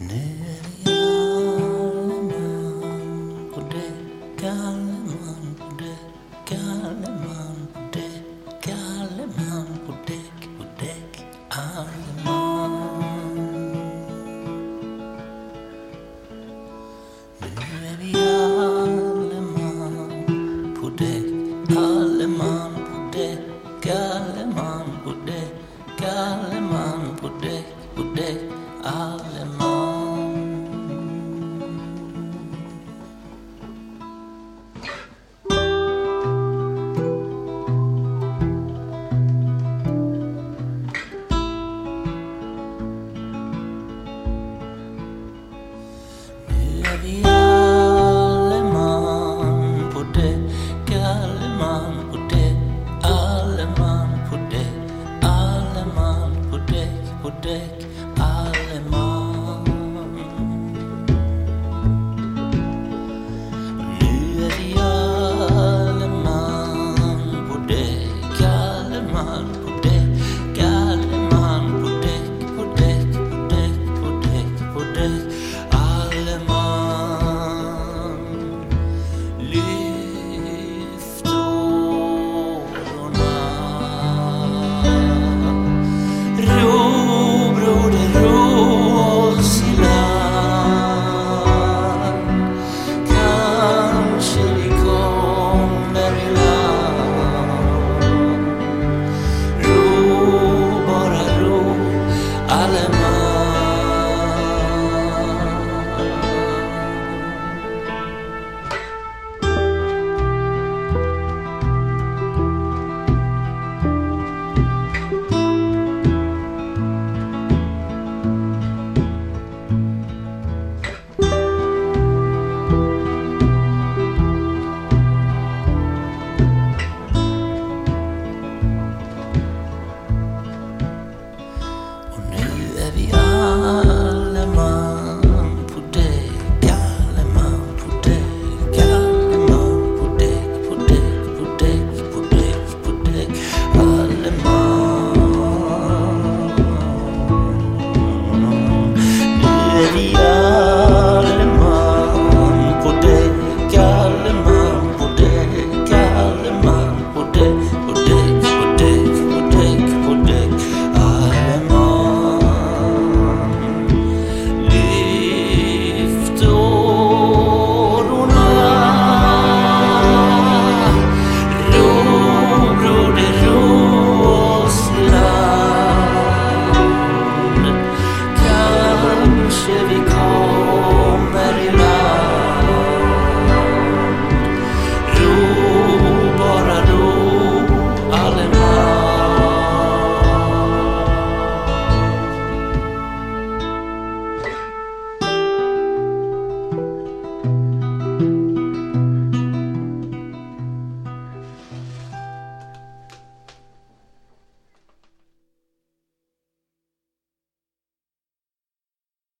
Nu är jag man och det Kalleman och det Kalleman och det Kalleman på däck och däck alle man Nu är vi alleman på däck alle man på däck Alleman på däck Alleman på däck på däck Alleman däck